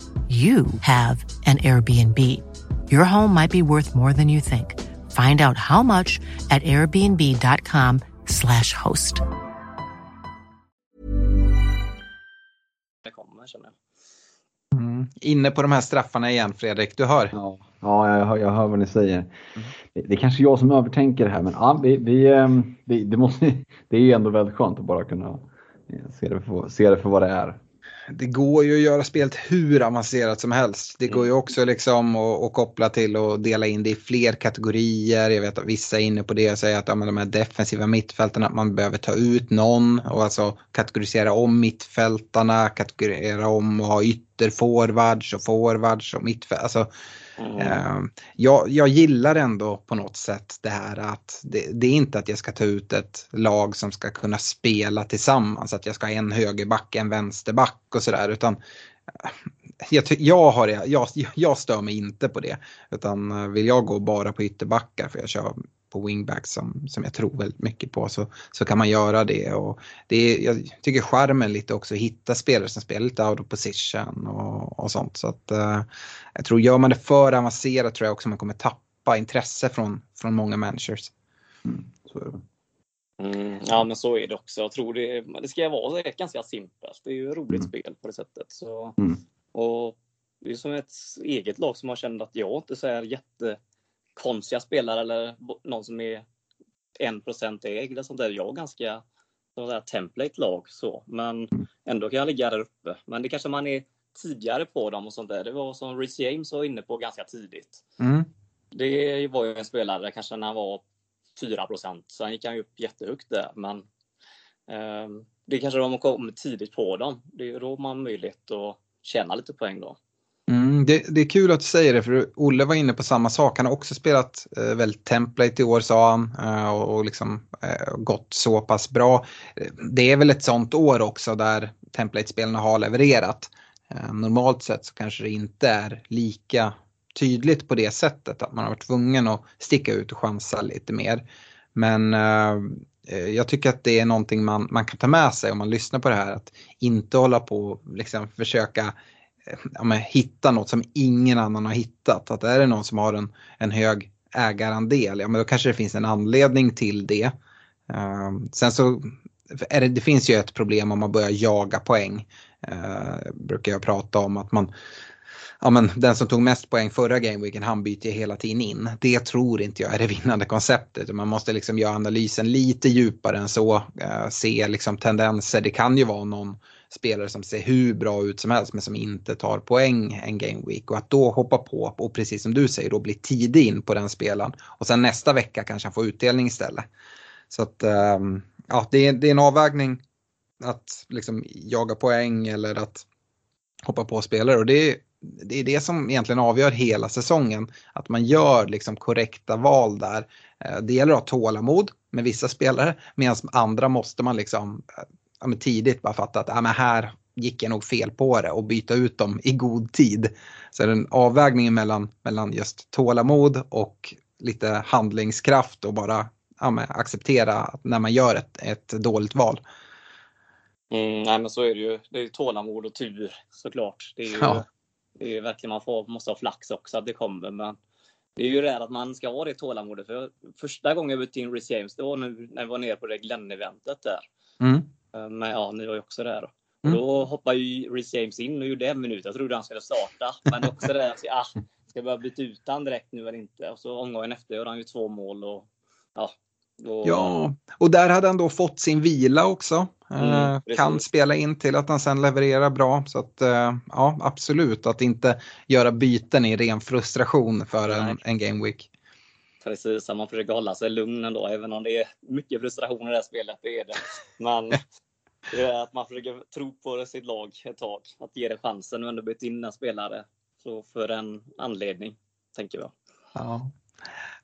Speaker 6: you have an Airbnb. Your home might be worth more than you think. Find out how much at airbnb.com slash host.
Speaker 2: Mm. Inne på de här straffarna igen Fredrik, du hör?
Speaker 4: Ja, ja jag, hör, jag hör vad ni säger. Mm. Det, det är kanske jag som övertänker det här men ja, vi, vi, ehm, det, det, måste, det är ju ändå väldigt skönt att bara kunna eh, se det för, se det för vad det är
Speaker 2: det går ju att göra spelet hur avancerat som helst. Det går ju mm. också liksom att, att koppla till och dela in det i fler kategorier. Jag vet att vissa är inne på det och säger att ja, de här defensiva mittfältarna, att man behöver ta ut någon och alltså kategorisera om mittfältarna, kategorisera om och ha ytterforwards och forwards och mittfält. Alltså, Mm. Ehm, jag, jag gillar ändå på något sätt det här att det, det, är inte att jag ska ta ut ett lag som ska kunna spela tillsammans, att jag ska ha en högerback, en vänsterback och sådär utan eh, jag, jag, har, jag, jag stör mig inte på det. Utan eh, vill jag gå bara på ytterbackar för jag kör på wingbacks som, som jag tror väldigt mycket på så, så kan man göra det. Och det är, jag tycker charmen lite också att hitta spelare som spelar lite out of position och, och sånt. Så att, uh, jag tror gör man det för avancerat tror jag också man kommer tappa intresse från, från många managers. Mm,
Speaker 3: mm, ja men så är det också. Jag tror det, det ska vara ganska simpelt. Det är ju ett roligt mm. spel på det sättet. Så, mm. och det är som ett eget lag som har känt att jag inte så här jätte konstiga spelare eller någon som är 1% ägd eller sånt där. Jag är ganska template-lag så, men ändå kan jag ligga där uppe. Men det kanske man är tidigare på dem och sånt där. Det var som Rhys James var inne på ganska tidigt. Mm. Det var ju en spelare kanske när han var 4 sen gick han ju upp jättehögt där, men eh, det kanske de kommer tidigt på dem. Det är då man har möjlighet att tjäna lite poäng då.
Speaker 2: Mm, det, det, är kul att du säger det för Olle var inne på samma sak. Han har också spelat eh, väldigt template i år sa han eh, och, och liksom, eh, gått så pass bra. Eh, det är väl ett sånt år också där template-spelarna har levererat. Eh, normalt sett så kanske det inte är lika tydligt på det sättet att man har varit tvungen att sticka ut och chansa lite mer. Men eh, eh jag tycker att det är någonting man, man kan ta med sig om man lyssnar på det här. Att inte hålla på och liksom försöka Eh, ja, men, hitta något som ingen annan har hittat. Att är det någon som har en, en hög ägarandel, ja men då kanske det finns en anledning till det. Uh, sen så är det, det finns ju ett problem om man börjar jaga poäng. Uh, brukar jag prata om att man ja, men den som tog mest poäng förra gameweeken, han byter hela tiden in. Det tror inte jag är det vinnande konceptet. Man måste liksom göra analysen lite djupare än så. Uh, se liksom tendenser. Det kan ju vara någon spelare som ser hur bra ut som helst men som inte tar poäng en game week och att då hoppa på och precis som du säger då bli tidig in på den spelaren och sen nästa vecka kanske han får utdelning istället. Så att ehm, ja, det är, det är en avvägning att liksom jaga poäng eller att hoppa på spelare och det är, det är det som egentligen avgör hela säsongen. Att man gör liksom korrekta val där. Eh, det gäller att ha tålamod med vissa spelare medan andra måste man liksom eh, ja, tidigt bara fatta att ja, men här gick jag nog fel på det och byta ut dem i god tid. Så den avvägningen mellan, mellan just tålamod och lite handlingskraft och bara ja, acceptera när man gör ett, ett dåligt val.
Speaker 3: Mm, nej men så är det ju. Det är tålamod och tur såklart. Det är ju, ja. det är verkligen, man får, måste ha flax också att det kommer. Men det är ju det att man ska ha det tålamodet. För första gången jag bytte in Rhys James, det var nu när vi var nere på det Glenn-eventet där. Mm. Eh, men ja, ni var ju också där. Då. Mm. då hoppade ju Rhys James in och gjorde en minut. Jag trodde han skulle starta. Men också det där att ah, ska jag börja byta ut han direkt nu eller inte? Och så omgången efter gjorde han ju två mål. Och, ja,
Speaker 2: och... ja, och där hade han då fått sin vila också. Mm, eh, kan spela in till att han sen levererar bra. Så att eh, ja, absolut att inte göra byten i ren frustration för en, en game week.
Speaker 3: Precis, man försöker hålla sig lugn ändå, även om det är mycket frustration i det här spelet. Det är det. Men det är att man försöker tro på sitt lag ett tag. Att ge det chansen och ändå byta in en spelare. Så för en anledning, tänker jag.
Speaker 2: Ja.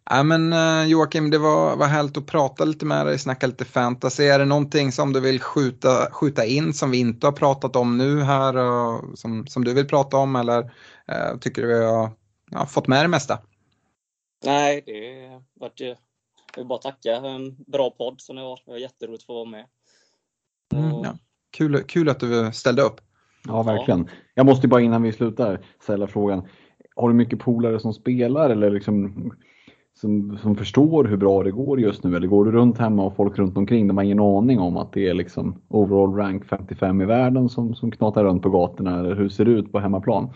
Speaker 2: Ja, men uh, Joakim, det var, var härligt att prata lite med dig, snacka lite fantasy. Är det någonting som du vill skjuta, skjuta in som vi inte har pratat om nu här, uh, som, som du vill prata om eller uh, tycker du vi har ja, fått med det mesta?
Speaker 3: Nej, det vart ju... Jag vill bara tacka en bra podd som det var. Det var jätteroligt att få vara med.
Speaker 2: Mm, ja. kul, kul att du ställde upp.
Speaker 4: Ja, verkligen. Jag måste bara innan vi slutar ställa frågan. Har du mycket polare som spelar eller liksom som, som förstår hur bra det går just nu? Eller går du runt hemma och folk runt omkring de har ingen aning om att det är liksom overall rank 55 i världen som, som knatar runt på gatorna? Eller hur ser det ut på hemmaplan?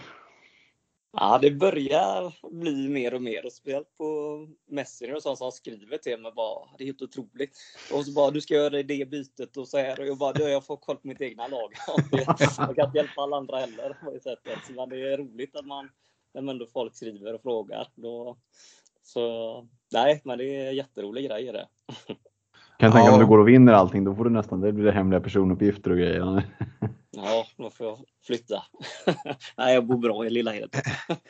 Speaker 3: Ja, det börjar bli mer och mer. Och speciellt på Messenger och sånt som skriver till mig bara, det är helt otroligt. Och så bara, du ska göra det bytet och så här. Och jag bara, du, jag får koll på mitt egna lag. Jag kan inte hjälpa alla andra heller på det sättet. Alltså, men det är roligt att man, när man ändå folk skriver och frågar. Då, så nej, men det är jätterolig grej det.
Speaker 4: Kan jag tänka ja. om du går och vinner allting, då får du nästan, det blir det hemliga personuppgifter och grejer.
Speaker 3: Ja, då får jag flytta. Nej, jag bor bra i Lilla Hed.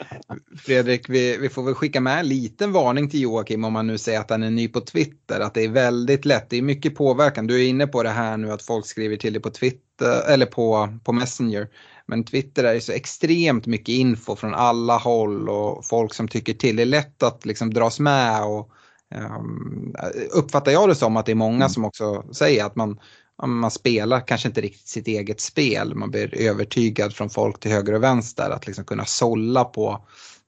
Speaker 2: Fredrik, vi, vi får väl skicka med en liten varning till Joakim om man nu säger att han är ny på Twitter. Att det är väldigt lätt, det är mycket påverkan. Du är inne på det här nu att folk skriver till dig på Twitter eller på, på Messenger. Men Twitter är ju så extremt mycket info från alla håll och folk som tycker till. Det är lätt att liksom dras med och um, uppfattar jag det som att det är många mm. som också säger att man man spelar kanske inte riktigt sitt eget spel. Man blir övertygad från folk till höger och vänster att liksom kunna sålla på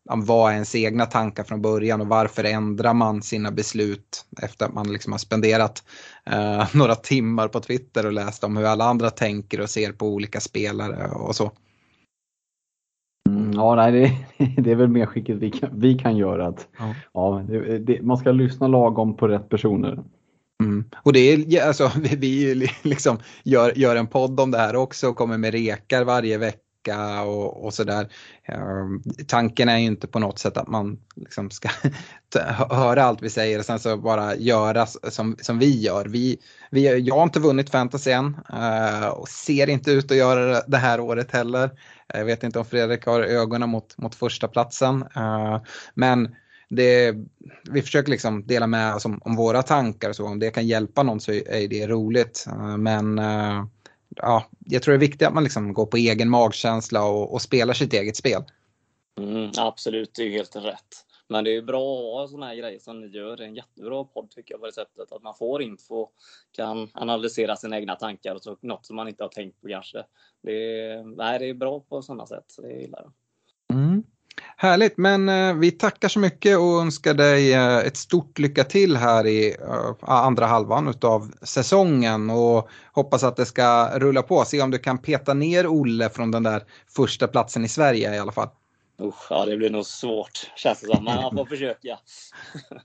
Speaker 2: vad är ens egna tankar från början och varför ändrar man sina beslut efter att man liksom har spenderat eh, några timmar på Twitter och läst om hur alla andra tänker och ser på olika spelare och så.
Speaker 4: Mm, ja, nej, det, det, är väl mer skicket vi kan, vi kan göra. Att, ja. ja det, det, man ska lyssna lagom på rätt personer.
Speaker 2: Mm. Och det är, alltså, vi, vi liksom gör, gör en podd om det här också och kommer med rekar varje vecka och, och sådär. Um, tanken är ju inte på något sätt att man liksom ska höra allt vi säger och sen så bara göra som, som vi gör. Vi, vi, jag har inte vunnit fantasy än uh, och ser inte ut att göra det här året heller. Jag vet inte om Fredrik har ögonen mot, mot första platsen. Eh, men det, vi försöker liksom dela med oss om, om, våra tankar och så. Om det kan hjälpa någon så är det roligt. Eh, men eh, ja, jag tror det är viktigt att man liksom går på egen magkänsla och, och spelar sitt eget spel.
Speaker 3: Mm, absolut, det är helt rätt. Men det är bra att ha sådana här grejer som ni gör. Det är en jättebra podd tycker jag på det sättet. Att man får info, kan analysera sina egna tankar och så, något som man inte har tänkt på kanske. Det är, nej, det är bra på sådana sätt. Det gillar jag.
Speaker 2: Mm. Härligt, men eh, vi tackar så mycket och önskar dig eh, ett stort lycka till här i eh, andra halvan av säsongen och hoppas att det ska rulla på. Se om du kan peta ner Olle från den där första platsen i Sverige i alla fall.
Speaker 3: Usch, ja, det blir nog svårt känns det som, men man får försöka. ja,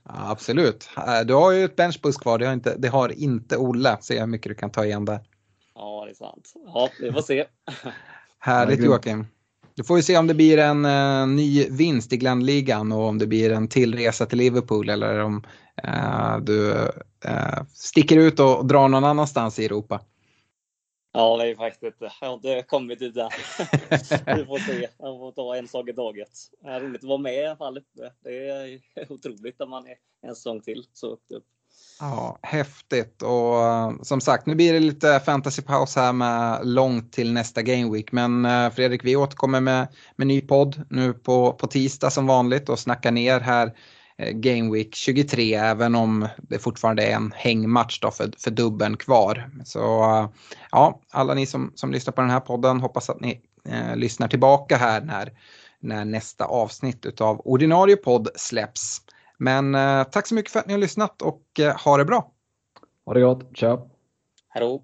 Speaker 2: absolut. Du har ju ett benchboost kvar, det har, inte, det har inte Olle. Se hur mycket du kan ta igen där.
Speaker 3: Ja, det är sant. Ja, vi får se.
Speaker 2: Härligt Joakim. Du får ju se om det blir en uh, ny vinst i Glenligan och om det blir en till resa till Liverpool eller om uh, du uh, sticker ut och drar någon annanstans i Europa.
Speaker 3: Ja, det är faktiskt inte. Jag har inte kommit dit än. Vi får se. Jag får ta en sak i taget. Det är roligt att vara med i alla fall. Det är otroligt att man är en säsong till så högt upp.
Speaker 2: Ja, häftigt och eh, som sagt nu blir det lite fantasypaus här med långt till nästa Game Week. Men uh, Fredrik, vi återkommer med, med ny podd nu på, på tisdag som vanligt och snackar ner här Game Week 23 även om det fortfarande är en hängmatch då för, för dubben kvar. Så uh, ja, alla ni som, som lyssnar på den här podden hoppas att ni lyssnar tillbaka här när, när nästa avsnitt av ordinarie podd släpps. Men eh, tack så mycket för att ni har lyssnat och eh, ha det bra.
Speaker 4: Ha det gott. Ciao.
Speaker 3: Hallå.